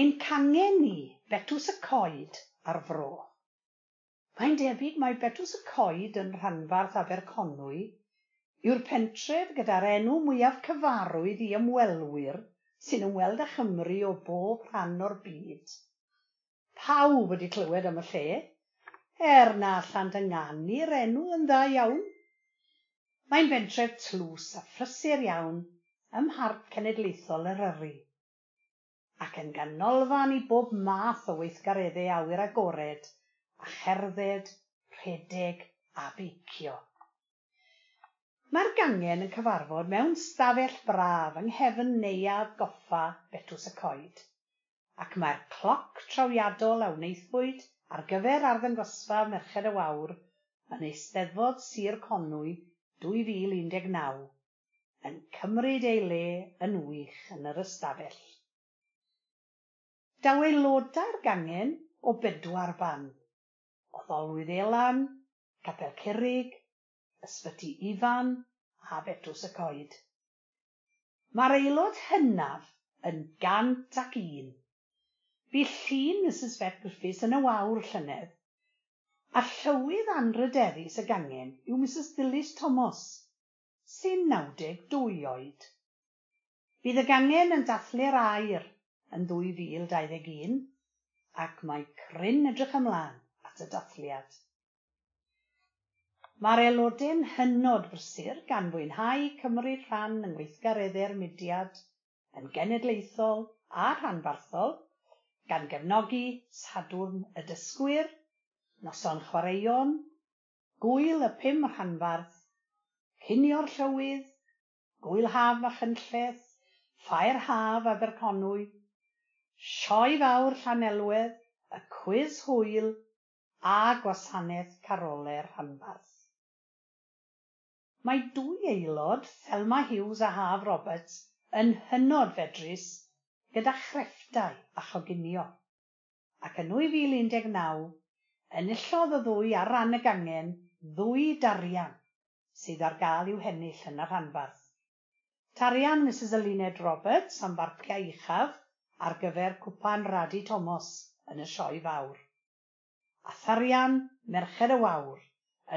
Ein cangen ni betws y coed ar fro. Mae'n debyg mai betws y coed yn rhanbarth Aberconwy yw'r pentref gyda'r enw mwyaf cyfarwydd i ymwelwyr sy'n ymweld â Chymru o bob rhan o'r byd. Pawb wedi clywed am y lle, er na allant ynganu'r enw yn dda iawn. Mae'n bentref tlws a phrysur iawn ym Mharc Cenedlaethol Eryri ac yn ganolfan i bob math o weithgareddau awyr agored, a cherdded, rhedeg a beicio. Mae'r gangen yn cyfarfod mewn stafell braf yng nghefn neuaf goffa Betws y Coed, ac mae'r cloc trawiadol a wneithbwyd ar gyfer arddangosfa Merched y Wawr yn Eisteddfod Sir Conwy 2019 yn cymryd ei le yn wych yn yr ystafell. Daw aelodau'r gangen o bedwar ban, o Ddelwydd Elan, Capel Curig, Ysbyty Ifan a Betws y Coed. Mae'r aelod hynaf yn gant ac un. Bu llun Mrs Bec Griffiths yn y wawr llynedd, a llywydd anryderus y gangen yw Mrs Dilys Thomas, sy'n naw deg dwy oed. Bydd y gangen yn dathlu'r air yn ddwy fil dau ddeg un ac mae cryn edrych ymlaen at y dathliad. Mae'r aelodau'n hynod brysur gan fwynhau cymryd rhan yng Ngweithgareddau'r mudiad yn genedlaethol a rhanbarthol gan gefnogi sadwrn y dysgwyr, noson chwaraeon, gwyl y pum rhanbarth, cynio'r llywydd, gwyl haf a chynlleth, ffair haf Aberconwy sioe fawr Llanelwedd, y cwis hwyl, a gwasanaeth caroler Rhanbarth. Mae dwy aelod, Thelma Hughes a Haf Roberts, yn hynod fedrus gyda chrefftau a choginio, ac yn nwy fil un deg naw enillodd y ddwy ar ran y gangen ddwy darian sydd ar gael i'w hennill yn y rhanbarth. Tarian Mrs Eluned Roberts am barciau uchaf ar gyfer cwpan Radi Thomas yn y sioe fawr. Atharian Merched y Wawr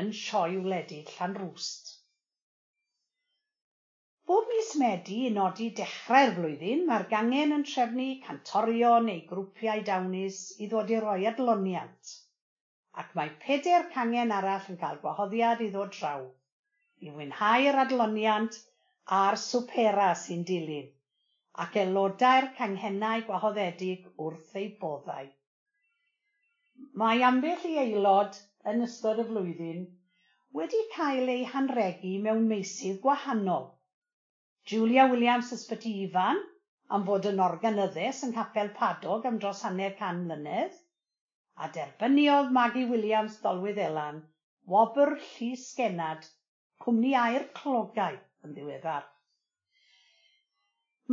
yn sioe wledig Llanrwst. Bob mis Medi i nodi dechrau'r flwyddyn, mae'r gangen yn trefnu cantorion neu grwpiau dawnus i ddod i roi adloniant, ac mae peder cangen arall yn cael gwahoddiad i ddod draw, i fwynhau'r adloniant a'r swpera sy'n dilyn ac aelodau'r canghennau gwahoddedig wrth eu boddau. Mae ambell i aelod yn ystod y flwyddyn wedi cael ei hanregu mewn meysydd gwahanol. Julia Williams Ysbyty Ifan am fod yn organyddus yn capel Padog am dros hanner can mlynedd, a derbyniodd Maggie Williams Dolwydd Elan wobr Llys Genad, cwmni air clogau yn ddiweddar.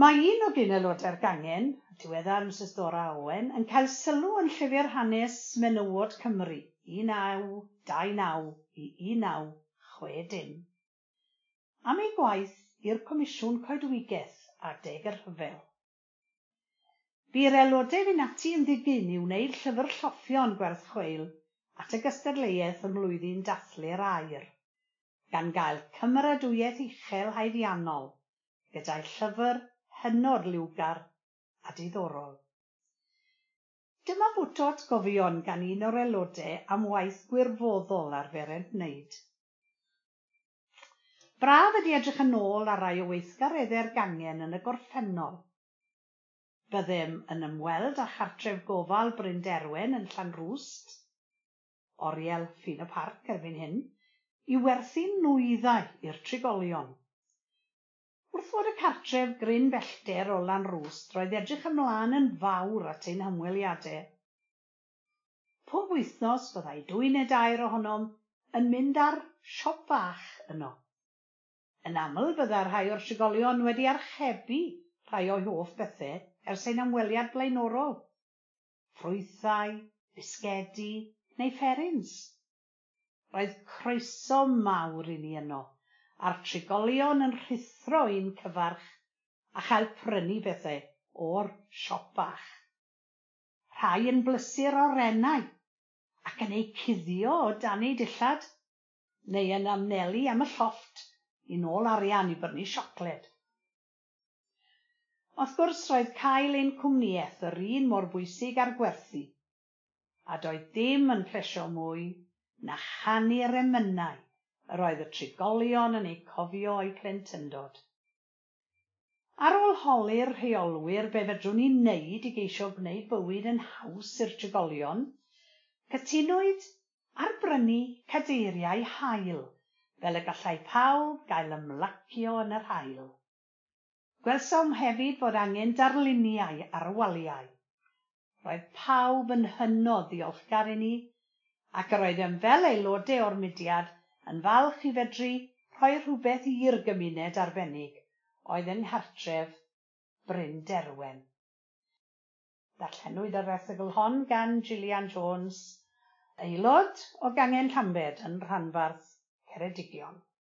Ma' un o genelodau'r gangen, diweddar Mrs Dora Owen, yn cael sylw yn llyfr hanes menywod Cymru un naw dau naw i un naw chwe dim am ei gwaith i'r Comisiwn Coedwigeth adeg yr rhyfel. Bu'r aelodau fyn ati yn ddigynu wneud llyfr lloffion gwerth chweil at y gystadleuaeth ym mlwyddyn dathlu'r air, gan gael cymeradwyaeth uchel haeddiannol gyda'i llyfr hynod liwgar a diddorol. Dyma fwto atgofion gan un o'r aelodau am waith gwirfoddol arfer ei wneud. Braf ydy edrych yn ôl ar rai o weithgareddau'r gangen yn y gorffennol. Byddem yn ymweld â chartref gofal Bryn Derwen yn Llanrwst, oriel ffin y parc erbyn hyn, i werthu nwyddau i'r trigolion. Wrth fod y cartref Gryn Bellter o Lanrwst roedd edrych ymlaen yn fawr at ein hymweliadau. Pob wythnos byddai dwy neu dair ohonom yn mynd ar siop fach yno. Yn aml byddai rhai o'r trigolion wedi archebu rhai o'i hoff bethau ers ein ymweliad blaenorol. Ffrwythau, bisgedi neu fferins. Roedd croeso mawr i ni yno a'r trigolion yn rhuthro i'n cyfarch a chael prynu bethau o'r siop bach. Rhai yn blysur orennau ac yn ei cuddio o dan ei dillad, neu yn amnelu am y llofft i nôl arian i brynu siocled. Wrth gwrs roedd cael ein cwmniaeth yr un mor bwysig a'r gwerthu, a doedd dim yn plesio mwy na chanu'r emynau yr oedd y trigolion yn eu cofio o'u plentyndod. Ar ôl holi'r rheolwyr be fedrwn ni wneud i geisio gwneud bywyd yn haws i'r trigolion, cytunwyd ar brynu cadeiriau hael fel y gallai pawb gael ymlacio yn yr hael. Gwelsom hefyd fod angen darluniau ar y waliau. Roedd pawb yn hynod ddiolchgar i ni ac yr oeddem fel aelodau o'r mudiad yn falch i fedru rhoi rhywbeth i'r gymuned arbennig oedd yng nghartref Bryn Derwen. Darllenwyd yr erthygl hon gan Gillian Jones, aelod o Gangen Llambed yn rhanbarth Ceredigion.